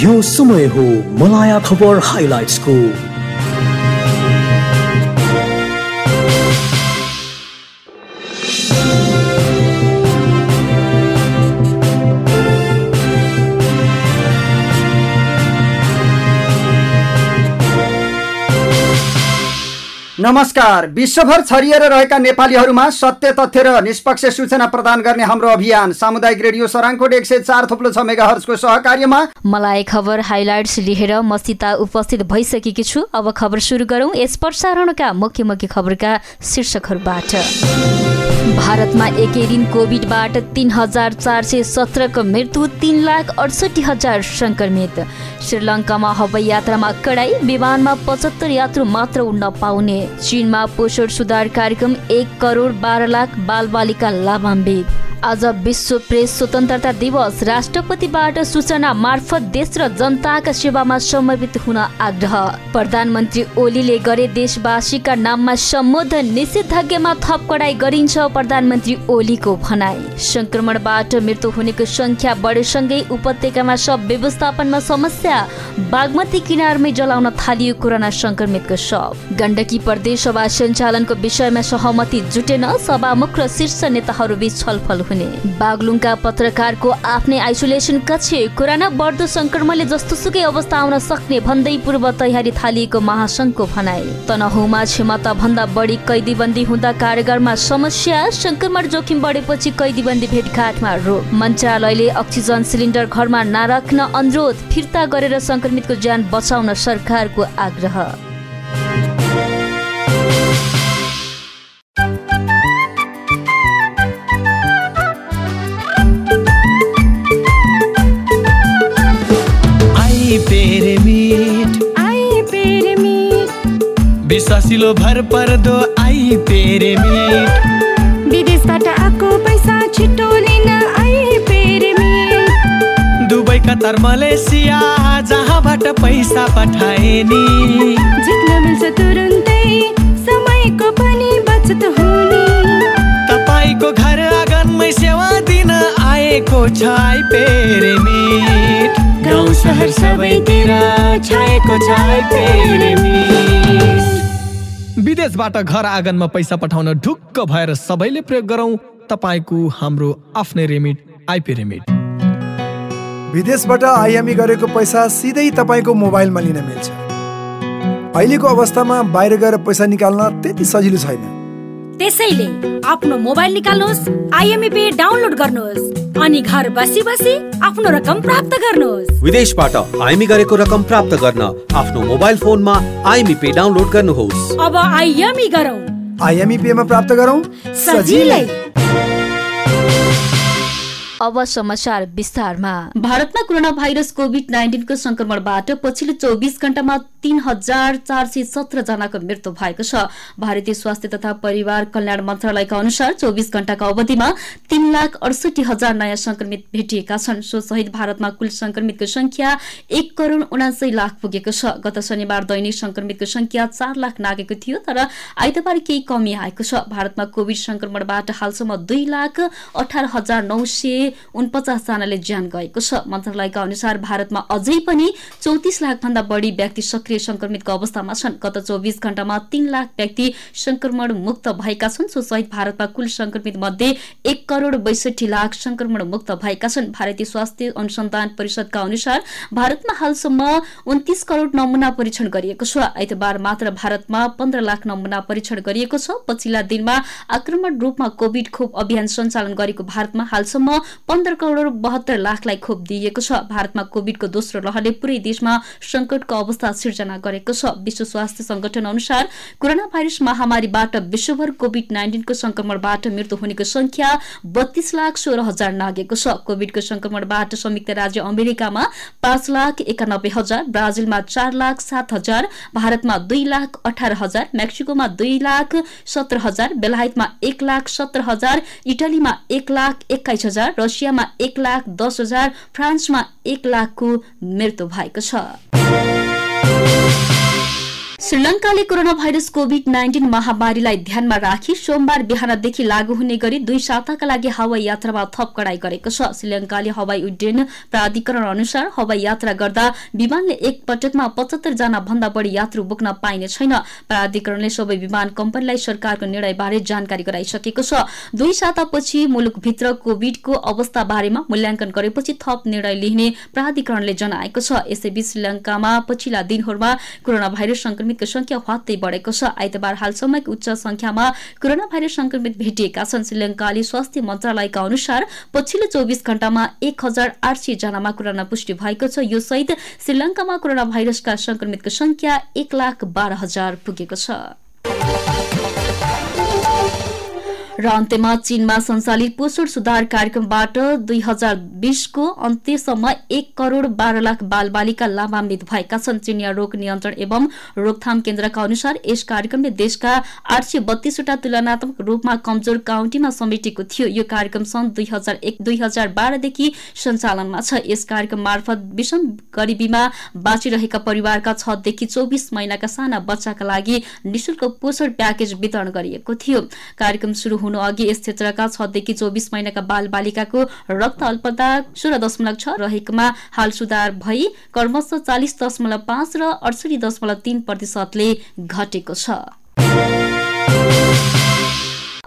यो समय हो मलाया खबर हाइलाइट्सको। नमस्कार। विश्वभर छरिएर रहेका नेपालीहरूमा सत्य तथ्य र निष्पक्ष सूचना प्रदान गर्ने हाम्रो अभियान सामुदायिक रेडियो सराङकोट एक सय चार थुप्लो छ मेगा हर्सको सहकार्यमा। मलाई खबर हाइलाइट्स लिएर मसिता उपस्थित भइसकेकी छु। अब खबर सुरु गरौँ। यस प्रसारणका मुख्य मुख्य खबरका शीर्षकहरूबाट। भारतमा एकै दिन कोभिडबाट तिन हजार चार सय सत्रको मृत्यु तिन लाख अडसठी हजार सङ्क्रमित। श्रीलङ्कामा हवाई यात्रामा कडाई विमानमा पचहत्तर यात्रु मात्र उड्न पाउने। चीनमा पोषण सुधार कार्यक्रम एक करोड बाह्र लाख बालबालिका लाभान्वित। आज विश्व प्रेस स्वतन्त्रता दिवस राष्ट्रपतिबाट सूचना मार्फत देश र जनताका सेवामा समर्पित हुन आग्रह। प्रधानमन्त्री ओलीले गरे देशवासीका नाममा सम्बोधन निषेधाज्ञामा थप कडाई गरिन्छ प्रधानमन्त्री ओलीको भनाई। संक्रमणबाट मृत्यु हुनेको संख्या बढेसँगै उपत्यकामा सब व्यवस्थापनमा समस्या बागमती किनारमै जलाउन थालियो कोरोना संक्रमितको शव। गण्डकी प्रदेश सभा सञ्चालनको विषयमा सहमति जुटेन सभामुख र शीर्ष नेताहरू बीच छलफल हुने। बागलुङका पत्रकारको आफ्नै आइसोलेसन कक्ष कोरोना बढ्दो संक्रमणले जस्तोसुकै अवस्था आउन सक्ने भन्दै पूर्व तयारी थालिएको महासंघको भनाई। तनहुमा क्षमता भन्दा बढी कैदीबन्दी हुँदा कारागारमा समस्या संक्रमण जोखिम बढेपछि कैदीबन्दी भेटघाटमा रोक। मन्त्रालयले अक्सिजन सिलिन्डर घरमा नराख्न अनुरोध फिर्ता गरेर संक्रमितको ज्यान बचाउन सरकारको आग्रह। विश्वासिलो भर पर्दो आई पेरेमिट विदेशबाट आएको पैसा छिटो लिन आई पेरेमिट दुबई कतार मलेसिया जहाँबाट पैसा पठाए नि जित्न मिल्छ तुरुन्तै समयको पनि बचत हुने। तपाईँको घर आँगनमै सेवा दिन आएको छ आई पेरेमिट गाउँ सहर सबैतिर छाएको छ आई पेरेमिट विदेशबाट घर आँगनमा पैसा पठाउन ढुक्क भएर सबैले प्रयोग गरौँ। तपाईँको हाम्रो आफ्नै रेमिट आइपी रेमिट। विदेशबाट आइएमई गरेको पैसा सिधै तपाईँको मोबाइलमा लिन मिल्छ। अहिलेको अवस्थामा बाहिर गएर पैसा निकाल्न त्यति सजिलो छैन। त्यसैले आफ्नो मोबाइल निकाल्नुहोस् आइएमई पे डाउनलोड गर्नुहोस् अनि घर बसी बसी आफ्नो रकम प्राप्त गर्नुहोस्। विदेशबाट आइएमई गरेको रकम प्राप्त गर्न आफ्नो मोबाइल फोनमा आइएमई पे डाउनलोड गर्नुहोस्। अब आइएमई गरौँ। आइएमई पेमा प्राप्त गरौँ? सजिलै। अब समाचार विस्तारमा। भारतमा कोरोना भाइरस कोभिड नाइन्टिनको संक्रमणबाट पछिल्लो चौबिस घण्टामा तीन हजार चार सय सत्र जनाको मृत्यु भएको छ। भारतीय स्वास्थ्य तथा परिवार कल्याण मन्त्रालयका अनुसार चौबिस घण्टाको अवधिमा तीन लाख अडसठी हजार नयाँ संक्रमित भेटिएका छन्। सो सहित भारतमा कुल संक्रमितको संख्या एक करोड़ उनासय लाख पुगेको छ। गत शनिबार दैनिक संक्रमितको संख्या चार लाख नागेको थियो तर आइतबार केही कमी आएको छ। भारतमा कोविड संक्रमणबाट हालसम्म दुई लाख अठार हजार नौ सय उनपचास जनाले ज्यान गएको छ। मन्त्रालयका अनुसार भारतमा अझै पनि चौतिस लाख भन्दा बढी व्यक्ति सक्रिय संक्रमितको अवस्थामा छन्। गत चौबिस घण्टामा तीन लाख व्यक्ति संक्रमण मुक्त भएका छन्। सो सहित भारतमा कुल संक्रमित मध्ये एक करोड़ बैसठी लाख संक्रमण मुक्त भएका छन्। भारतीय स्वास्थ्य अनुसन्धान परिषदका अनुसार भारतमा हालसम्म उन्तिस करोड़ नमूना परीक्षण गरिएको छ। आइतबार मात्र भारतमा पन्ध्र लाख नमूना परीक्षण गरिएको छ। पछिल्ला दिनमा आक्रमण रूपमा कोविड खोप अभियान सञ्चालन गरेको भारतमा हालसम्म पन्ध्र करोड बहत्तर लाखलाई खोप दिइएको छ। भारतमा कोविडको दोस्रो लहरले पुरै देशमा संकटको अवस्था सिर्जना गरेको छ। विश्व स्वास्थ्य संगठन अनुसार कोरोना भाइरस महामारीबाट विश्वभर कोविड नाइन्टिनको संक्रमणबाट मृत्यु हुनेको संख्या बत्तीस लाख सोह्र हजार नागेको छ। कोविडको संक्रमणबाट संयुक्त राज्य अमेरिकामा पाँच लाख एकानब्बे हजार ब्राजिलमा चार लाख सात हजार भारतमा दुई लाख अठार हजार मेक्सिकोमा दुई लाख सत्र हजार बेलायतमा एक लाख सत्र हजार इटलीमा एक लाख एक्काइस हजार रसियामा एक लाख दस हजार फ्रान्समा एक लाखको मृत्यु भएको छ। श्रीलङ्काले कोरोना भाइरस कोभिड नाइन्टिन महामारीलाई ध्यानमा राखी सोमबार बिहानदेखि लागू हुने गरी दुई साताका लागि हवाई यात्रामा थप कडाई गरेको छ। श्रीलङ्काले हवाई उड्डयन प्राधिकरण अनुसार हवाई यात्रा गर्दा विमानले एक पटकमा पचहत्तर जना भन्दा बढी यात्रु बोक्न पाइने छैन। प्राधिकरणले सबै विमान कम्पनीलाई सरकारको निर्णयबारे जानकारी गराइसकेको छ। दुई सातापछि मुलुकभित्र कोविडको अवस्था बारेमा मूल्याङ्कन गरेपछि थप निर्णय लिइने प्राधिकरणले जनाएको छ। यसैबीच श्रीलङ्कामा पछिल्ला दिनहरूमा कोरोना भाइरस संक्रमितको संख्या हवात्तै बढेको छ। आइतबार हालसम्मको उच्च संख्यामा कोरोना भाइरस संक्रमित भेटिएका छन्। श्रीलङ्काली स्वास्थ्य मन्त्रालयका अनुसार पछिल्लो चौबिस घण्टामा एक हजार आठ सय जनामा कोरोना पुष्टि भएको छ। यो सहित श्रीलङ्कामा कोरोना भाइरसका संक्रमितको संख्या एक लाख बाह्र हजार पुगेको छ। र अन्त्यमा चीनमा सञ्चालित पोषण सुधार कार्यक्रमबाट दुई हजार बीसको अन्त्यसम्म एक करोड़ बाह्र लाख बाल बालिका लाभान्वित भएका छन्। चिनिया रोग नियन्त्रण एवं रोकथाम केन्द्रका अनुसार यस कार्यक्रमले देशका आठ सय बत्तीसवटा तुलनात्मक रूपमा कमजोर काउन्टीमा समेटेको थियो। यो कार्यक्रम सन् दुई हजार एक दुई हजार बाह्रदेखि सञ्चालनमा छ। यस कार्यक्रम मार्फत विषम गरिबीमा बाँचिरहेका परिवारका छदेखि चौबिस महिनाका साना बच्चाका लागि निशुल्क पोषण प्याकेज वितरण गरिएको थियो। कार्यक्रम शुरू हुनु अघि यस क्षेत्रका छदेखि चौबिस महिनाका बाल बालिकाको रक्त अल्पता सोह्र दशमलव छ रहेकोमा हाल सुधार भई क्रमशः चालिस दशमलव पाँच र अडसठी दशमलव तीन प्रतिशतले घटेको छ।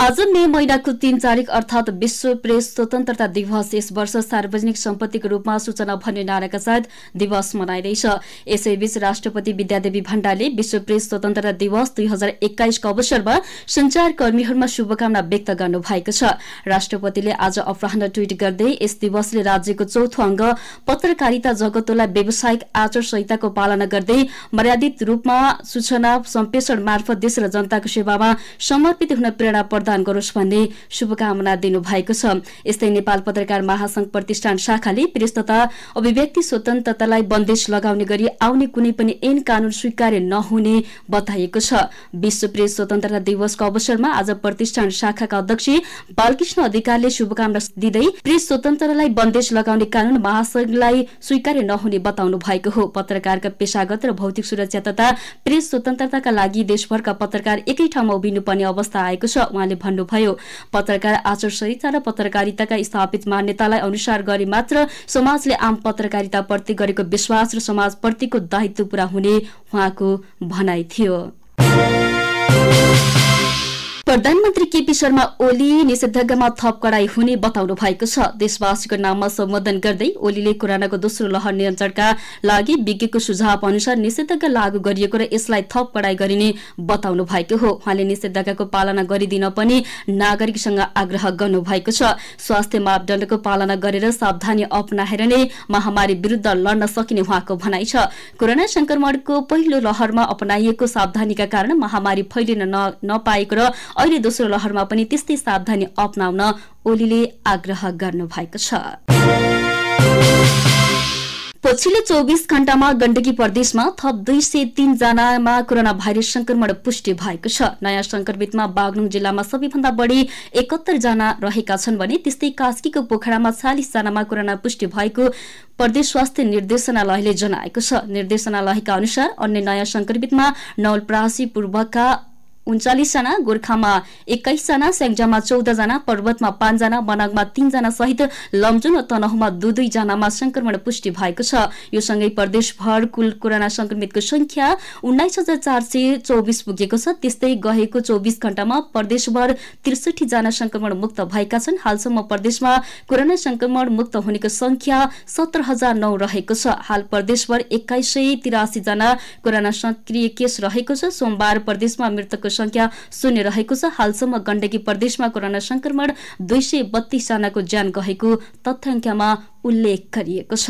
आज मे महिनाको तीन तारिक अर्थात विश्व प्रेस स्वतन्त्रता दिवस। यस वर्ष सार्वजनिक सम्पत्तिको रूपमा सूचना भन्ने नाराका साथ दिवस मनाइँदैछ। यसैबीच राष्ट्रपति विद्यादेवी भण्डारले विश्व प्रेस स्वतन्त्रता दिवस दुई हजार एक्काइसको अवसरमा संचार कर्मीहरूमा शुभकामना व्यक्त गर्नु भएको छ। राष्ट्रपतिले आज अपराह ट्वीट गर्दै यस दिवसले राज्यको चौथो अङ्ग पत्रकारिता जगतलाई व्यावसायिक आचार संहिताको पालना गर्दै मर्यादित रूपमा सूचना सम्प्रेषण मार्फत देश र जनताको सेवामा समर्पित हुन प्रेरणा प्रदान गरोस् भन्ने शुभकामना दिनुभएको छ। यस्तै नेपाल पत्रकार महासंघ प्रतिष्ठान शाखाले प्रेस तथा अभिव्यक्ति स्वतन्त्रतालाई बन्देश लगाउने गरी आउने कुनै पनि ऐन कानून स्वीकार्य नहुने बताइएको छ। विश्व प्रेस स्वतन्त्रता दिवसको अवसरमा आज प्रतिष्ठान शाखाका अध्यक्ष बालकृष्ण अधिकारले शुभकामना दिँदै प्रेस स्वतन्त्रतालाई बन्देश लगाउने कानून महासंघलाई स्वीकार्य नहुने बताउनु भएको हो। पत्रकारका पेशागत र भौतिक सुरक्षा तथा प्रेस स्वतन्त्रताका लागि देशभरका पत्रकार एकै ठाउँमा उभिनुपर्ने अवस्था आएको छ। उहाँले भन्नुभयो। पत्रकार आचार संहिता र पत्रकारिताका स्थापित मान्यतालाई अनुसार गरे मात्र समाजले आम पत्रकारिताप्रति गरेको विश्वास र समाजप्रतिको दायित्व पूरा हुने उहाँको भनाइ थियो। प्रधानमन्त्री केपी शर्मा ओली निषेधाज्ञामा थप कडाई हुने बताउनु भएको छ। देशवासीको नाममा सम्बोधन गर्दै ओलीले कोरोनाको दोस्रो लहर नियन्त्रणका लागि विज्ञको सुझाव अनुसार निषेधाज्ञा लागू गरिएको र यसलाई थप कडाई गरिने बताउनु भएको हो। उहाँले निषेधाज्ञाको पालना गरिदिन पनि नागरिकसँग आग्रह गर्नु भएको छ। स्वास्थ्य मापदण्डको पालना गरेर सावधानी अप्नाएर नै महामारी विरूद्ध लड्न सकिने उहाँको भनाइ छ। कोरोना संक्रमणको पहिलो लहरमा अपनाइएको सावधानीका कारण महामारी फैलिन नपाएको र अहिले दोस्रो लहरमा पनि त्यस्तै सावधानी अप्नाउन ओलीले आग्रह गर्नु भएको छ। पछिल्लो चौबिस घण्टामा गण्डकी प्रदेशमा थप दुई सय तीनजनामा कोरोना भाइरस संक्रमण पुष्टि भएको छ। नयाँ संक्रमितमा बागलुङ जिल्लामा सबैभन्दा बढ़ी एकहत्तर जना रहेका छन् भने त्यस्तै कास्कीको पोखरामा चालिस जनामा कोरोना पुष्टि भएको प्रदेश स्वास्थ्य निर्देशनालयले जनाएको छ। निर्देशनालयका अनुसार अन्य नयाँ संक्रमितमा नवलपरासी पूर्वका उन्चालिसजना गोर्खामा एक्काइसजना स्याङ्जामा चौधजना पर्वतमा पाँचजना मनाङमा तीनजना सहित लमजुङ र तनहुमा दुई दुईजनामा संक्रमण पुष्टि भएको छ। यो सँगै प्रदेशभर कुल कोरोना संक्रमितको संख्या उन्नाइस हजार चार सय चौबिस पुगेको छ। त्यस्तै गएको चौबिस घण्टामा प्रदेशभर त्रिसठी जना संक्रमण मुक्त भएका छन्। हालसम्म प्रदेशमा कोरोना संक्रमण मुक्त हुनेको संख्या सत्र हजार नौ रहेको छ। हाल प्रदेशभर एक्काइस सय तिरासी जना कोरोना सक्रिय केस रहेको छ। सोमबार प्रदेशमा मृतकको संख्या शून्य रहेको छ। हालसम्म गण्डकी प्रदेशमा कोरोना संक्रमण दुई सय बत्तीस जनाको ज्यान गएको तथ्याङ्कमा उल्लेख गरिएको छ।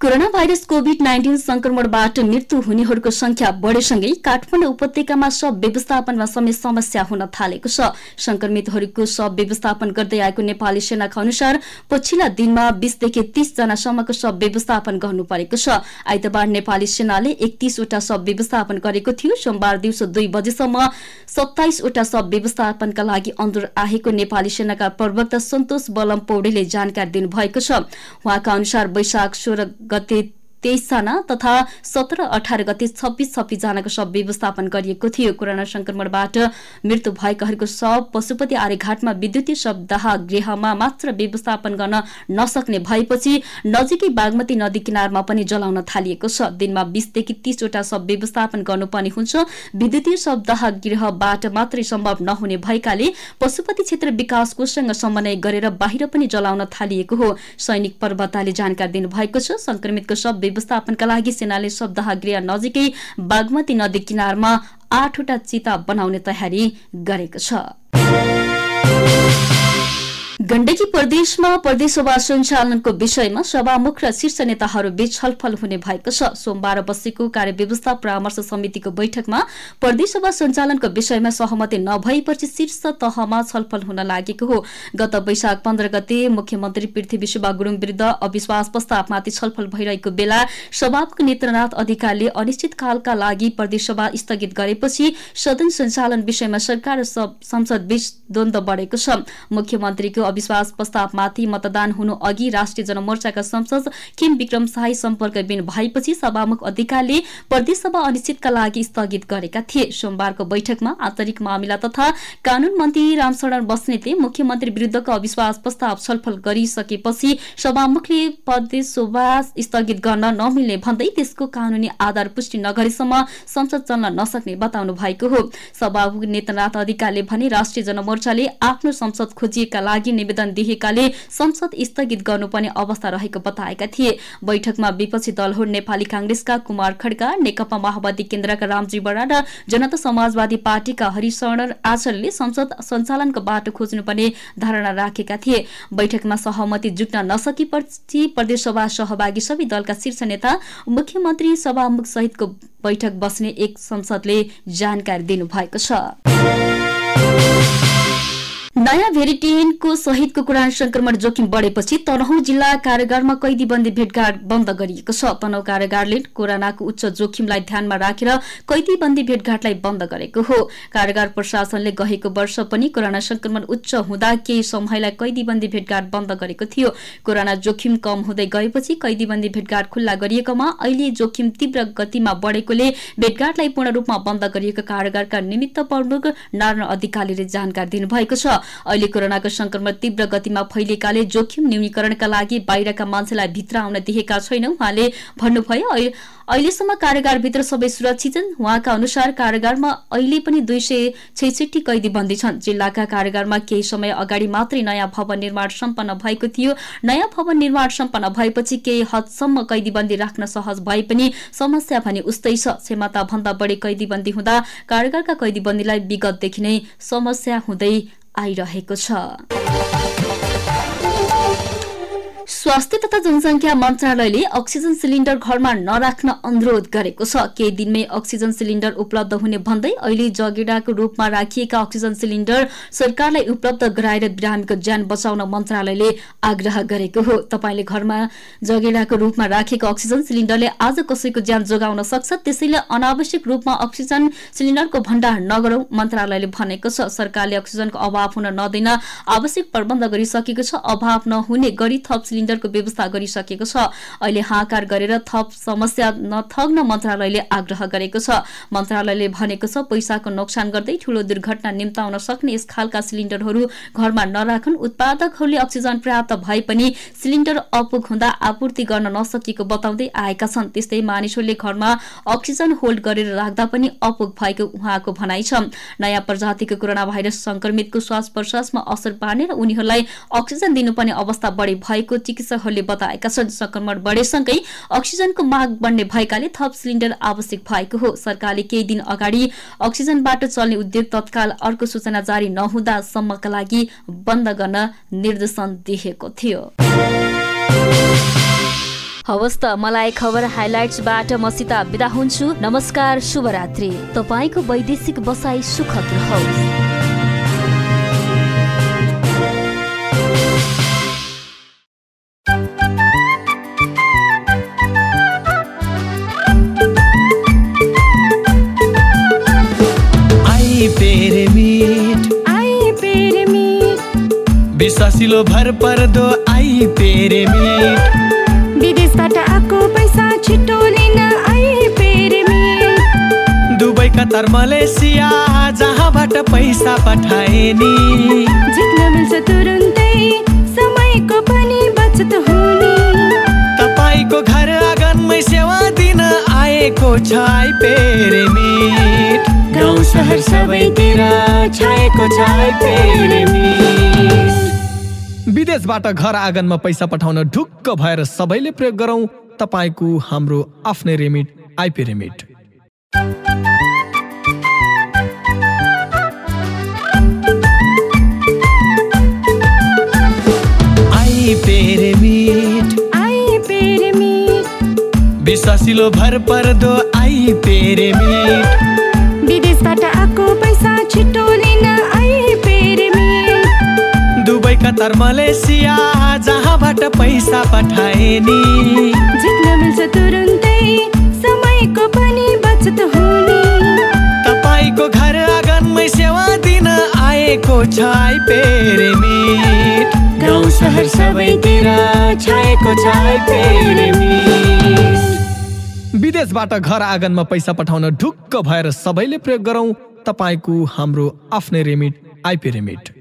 कोरोना भाइरस कोभिड नाइन्टिन संक्रमणबाट मृत्यु हुनेहरूको संख्या बढेसँगै काठमाडौँ उपत्यकामा सब व्यवस्थापनमा समेत समस्या हुन थालेको छ। संक्रमितहरूको सब व्यवस्थापन गर्दै आएको नेपाली सेनाका अनुसार पछिल्ला दिनमा बीसदेखि तीस जनासम्मको सब व्यवस्थापन गर्नु परेको छ। आइतबार नेपाली सेनाले एकतीसवटा सब व्यवस्थापन गरेको थियो। सोमबार दिउँसो दुई बजेसम्म सत्ताइसवटा सब व्यवस्थापनका लागि अनुरोध आएको नेपाली सेनाका प्रवक्ता सन्तोष बलम पौडेले जानकारी दिनुभएको छ। उहाँका अनुसार वैशाख सोह्र गते तेइसजना तथा सत्र अठार गते छब्बीस छब्बीस जनाको शव व्यवस्थापन गरिएको थियो। कोरोना संक्रमणबाट मृत्यु भएकाहरूको शव पशुपति आर्यघाटमा विद्युतीय शवदाह गृहमा मात्र व्यवस्थापन गर्न नसक्ने भएपछि नजिकै बागमती नदी किनारमा पनि जलाउन थालिएको छ। दिनमा बीसदेखि तीसवटा शव व्यवस्थापन गर्नुपर्ने हुन्छ। विद्युतीय शवदाह गृहबाट मात्रै सम्भव नहुने भएकाले पशुपति क्षेत्र विकास कोषसँग समन्वय गरेर बाहिर पनि जलाउन थालिएको हो। सैनिक पर्वताले जानकारी दिनुभएको छ। संक्रमितको शव व्यवस्थापनका लागि सेनाले शब्दाह गृह नजिकै बागमती नदी किनारमा आठवटा चिता बनाउने तयारी गरेको छ। गण्डकी प्रदेशमा प्रदेश सभा सञ्चालनको विषयमा सभामुख र शीर्ष नेताहरूबीच छलफल हुने भएको छ। सोमबार बसेको कार्यव्यवस्था परामर्श समितिको बैठकमा प्रदेश सभा सञ्चालनको विषयमा सहमति नभएपछि शीर्ष तहमा छलफल हुन लागेको हो। गत वैशाख पन्ध्र गते मुख्यमन्त्री पृथ्वी सुब्बा गुरूङ विरूद्ध अविश्वास प्रस्तावमाथि छलफल भइरहेको बेला सभामुख नेत्रनाथ अधिकारीले अनिश्चितकालका लागि प्रदेशसभा स्थगित गरेपछि सदन सञ्चालन विषयमा सरकार र संसद बीच द्वन्द बढेको छ। मुख्यमन्त्रीको अविश्वास प्रस्तावमाथि मतदान हुनु अघि राष्ट्रिय जनमोर्चाका संसद किम विक्रम शाही सम्पर्कविन भएपछि सभामुख अधिकारले प्रदेशसभा अनिश्चितका लागि स्थगित गरेका थिए। सोमबारको बैठकमा आन्तरिक मामिला तथा कानून मन्त्री रामशरण बस्नेतले मुख्यमन्त्री विरूद्धको अविश्वास प्रस्ताव छलफल गरिसकेपछि सभामुखले प्रदेश सभा स्थगित गर्न नमिल्ने भन्दै त्यसको कानूनी आधार पुष्टि नगरेसम्म संसद चल्न नसक्ने बताउनु भएको हो। सभामुख नेतनाथ अधिकारले भने राष्ट्रिय जनमोर्चाले आफ्नो संसद खोजिएका लागि निवेदन दिएकाले संसद स्थगित गर्नुपर्ने अवस्था रहेको बताएका थिए। बैठकमा विपक्षी दलहरू नेपाली कांग्रेसका कुमार खड्का नेकपा माओवादी केन्द्रका रामजी बडा र जनता समाजवादी पार्टीका हरिशरण आचार्यले संसद सञ्चालनको बाटो खोज्नुपर्ने धारणा राखेका थिए। बैठकमा सहमति जुट्न नसकेपछि प्रदेशसभा सहभागी सबै दलका शीर्ष नेता मुख्यमन्त्री सभामुख सहितको बैठक बस्ने एक संसदले जानकारी दिनुभएको छ। नयाँ भेरिटेनको सहितको कुरान संक्रमण जोखिम बढेपछि तनहु जिल्ला कारागारमा कैदीबन्दी भेटघाट बन्द गरिएको छ। तनहु कारागारले कोरोनाको उच्च जोखिमलाई ध्यानमा राखेर कैदीबन्दी भेटघाटलाई बन्द गरेको हो। कारागार प्रशासनले गएको वर्ष पनि कोरोना संक्रमण उच्च हुँदा केही समयलाई कैदीबन्दी भेटघाट बन्द गरेको थियो। कोरोना जोखिम कम हुँदै गएपछि कैदीबन्दी भेटघाट खुल्ला गरिएकोमा अहिले जोखिम तीव्र गतिमा बढेकोले भेटघाटलाई पूर्ण रूपमा बन्द गरिएको कारागारका निमित्त प्रमुख नारायण अधिकारीले जानकारी दिनुभएको छ। अहिले कोरोनाको संक्रमण तीव्र गतिमा फैलिएकाले जोखिम न्यूनीकरणका लागि बाहिरका मान्छेलाई भित्र आउन दिएका छैनौं। उहाँले भन्नुभयो अहिलेसम्म कारागारभित्र सबै सुरक्षित छन्। उहाँका अनुसार कारागारमा अहिले पनि दुई सय छैसठी कैदी बन्दी छन्। जिल्लाका कारागारमा केही समय अगाडि मात्रै नयाँ भवन निर्माण सम्पन्न भएको थियो। नयाँ भवन निर्माण सम्पन्न भएपछि केही हदसम्म कैदीबन्दी राख्न सहज भए पनि समस्या भने उस्तै छ। क्षमता भन्दा बढी कैदीबन्दी हुँदा कारागारका कैदीबन्दीलाई विगतदेखि नै समस्या हुँदै आइरहेको छ। स्वास्थ्य तथा जनसङ्ख्या मन्त्रालयले अक्सिजन सिलिन्डर घरमा नराख्न अनुरोध गरेको छ। केही दिनमै अक्सिजन सिलिन्डर उपलब्ध हुने भन्दै अहिले जगेडाको रूपमा राखिएका अक्सिजन सिलिन्डर सरकारलाई उपलब्ध गराएर बिरामीको ज्यान बचाउन मन्त्रालयले आग्रह गरेको हो। तपाईँले घरमा जगेडाको रूपमा राखेको अक्सिजन सिलिन्डरले आज कसैको ज्यान जोगाउन सक्छ? त्यसैले अनावश्यक रूपमा अक्सिजन सिलिन्डरको भण्डार नगरौं मन्त्रालयले भनेको छ। सरकारले अक्सिजनको अभाव हुन नदिन आवश्यक प्रबन्ध गरिसकेको छ। अभाव नहुने गरी थप सिलिन्डरको व्यवस्था गरिसकेको छ अहिले हाकार गरेर थप समस्या नथग्न मन्त्रालयले आग्रह गरेको छ मन्त्रालयले भनेको छ पैसाको नोक्सान गर्दै ठूलो दुर्घटना निम्ताउन सक्ने यस खालका सिलिन्डरहरू घरमा नराखुन् उत्पादकहरूले अक्सिजन प्राप्त भए पनि सिलिन्डर अपुग हुँदा आपूर्ति गर्न नसकेको बताउँदै आएका छन् त्यस्तै मानिसहरूले घरमा अक्सिजन होल्ड गरेर राख्दा पनि अपुग भएको उहाँको भनाइ छ नयाँ प्रजातिको कोरोना भाइरस संक्रमितको श्वास प्रश्वासमा असर पार्ने र उनीहरूलाई अक्सिजन दिनुपर्ने अवस्था बढी भएको चिकित्सकहरूले बताएका छन् संक्रमण बढेसँगै अक्सिजनको माग बढ्ने भएकाले थप सिलिन्डर आवश्यक भएको हो। सरकारले केही दिन अगाडि अक्सिजनबाट चल्ने उद्योग तत्काल अर्को सूचना जारी नहुँदासम्मका लागि बन्द गर्न निर्देशन दिएको थियो। हवस् त मलाई खबर हाइलाइट्सबाट म सीता बिदा हुन्छु। नमस्कार शुभरात्रि। तपाईँको वैदेशिक बसाई सुखद रहोस्। आई पेरे मीट। आई पेरे मीट। विश्वासिलो भर पर्दो आई पेरे मीट। विदेशबाट आएको पैसा छिटो लिन आई पेरे मीट। दुबई कतार मलेसिया जहाँबाट पैसा पठाए नि झिक्न मिल्छ तुरुन्तै समयको पनि बचत हुने। तपाईँको घर आँगनमै सेवा दिन आएको छ आई पेरे गाउँ सहर सबैतिर छाएको छ विदेशबाट घर आँगनमा पैसा पठाउन ढुक्क भएर सबैले प्रयोग गरौँ। तपाईँको हाम्रो आफ्नै रेमिट आइपी रेमिट विश्वासिलो भर पर्दो आई पेरे कतार मलेसिया जहाँबाट पैसा पठाए नि मिल्छ तुरुन्तै समयको पनि बचत हुने। तपाईँको घर आँगनमै सेवा दिन आएको छ गाउँ सहर सबैतिर छाएको छ विदेशबाट घर आँगनमा पैसा पठाउन ढुक्क भएर सबैले प्रयोग गरौँ तपाईँको हाम्रो आफ्नै रेमिट आइपी रेमिट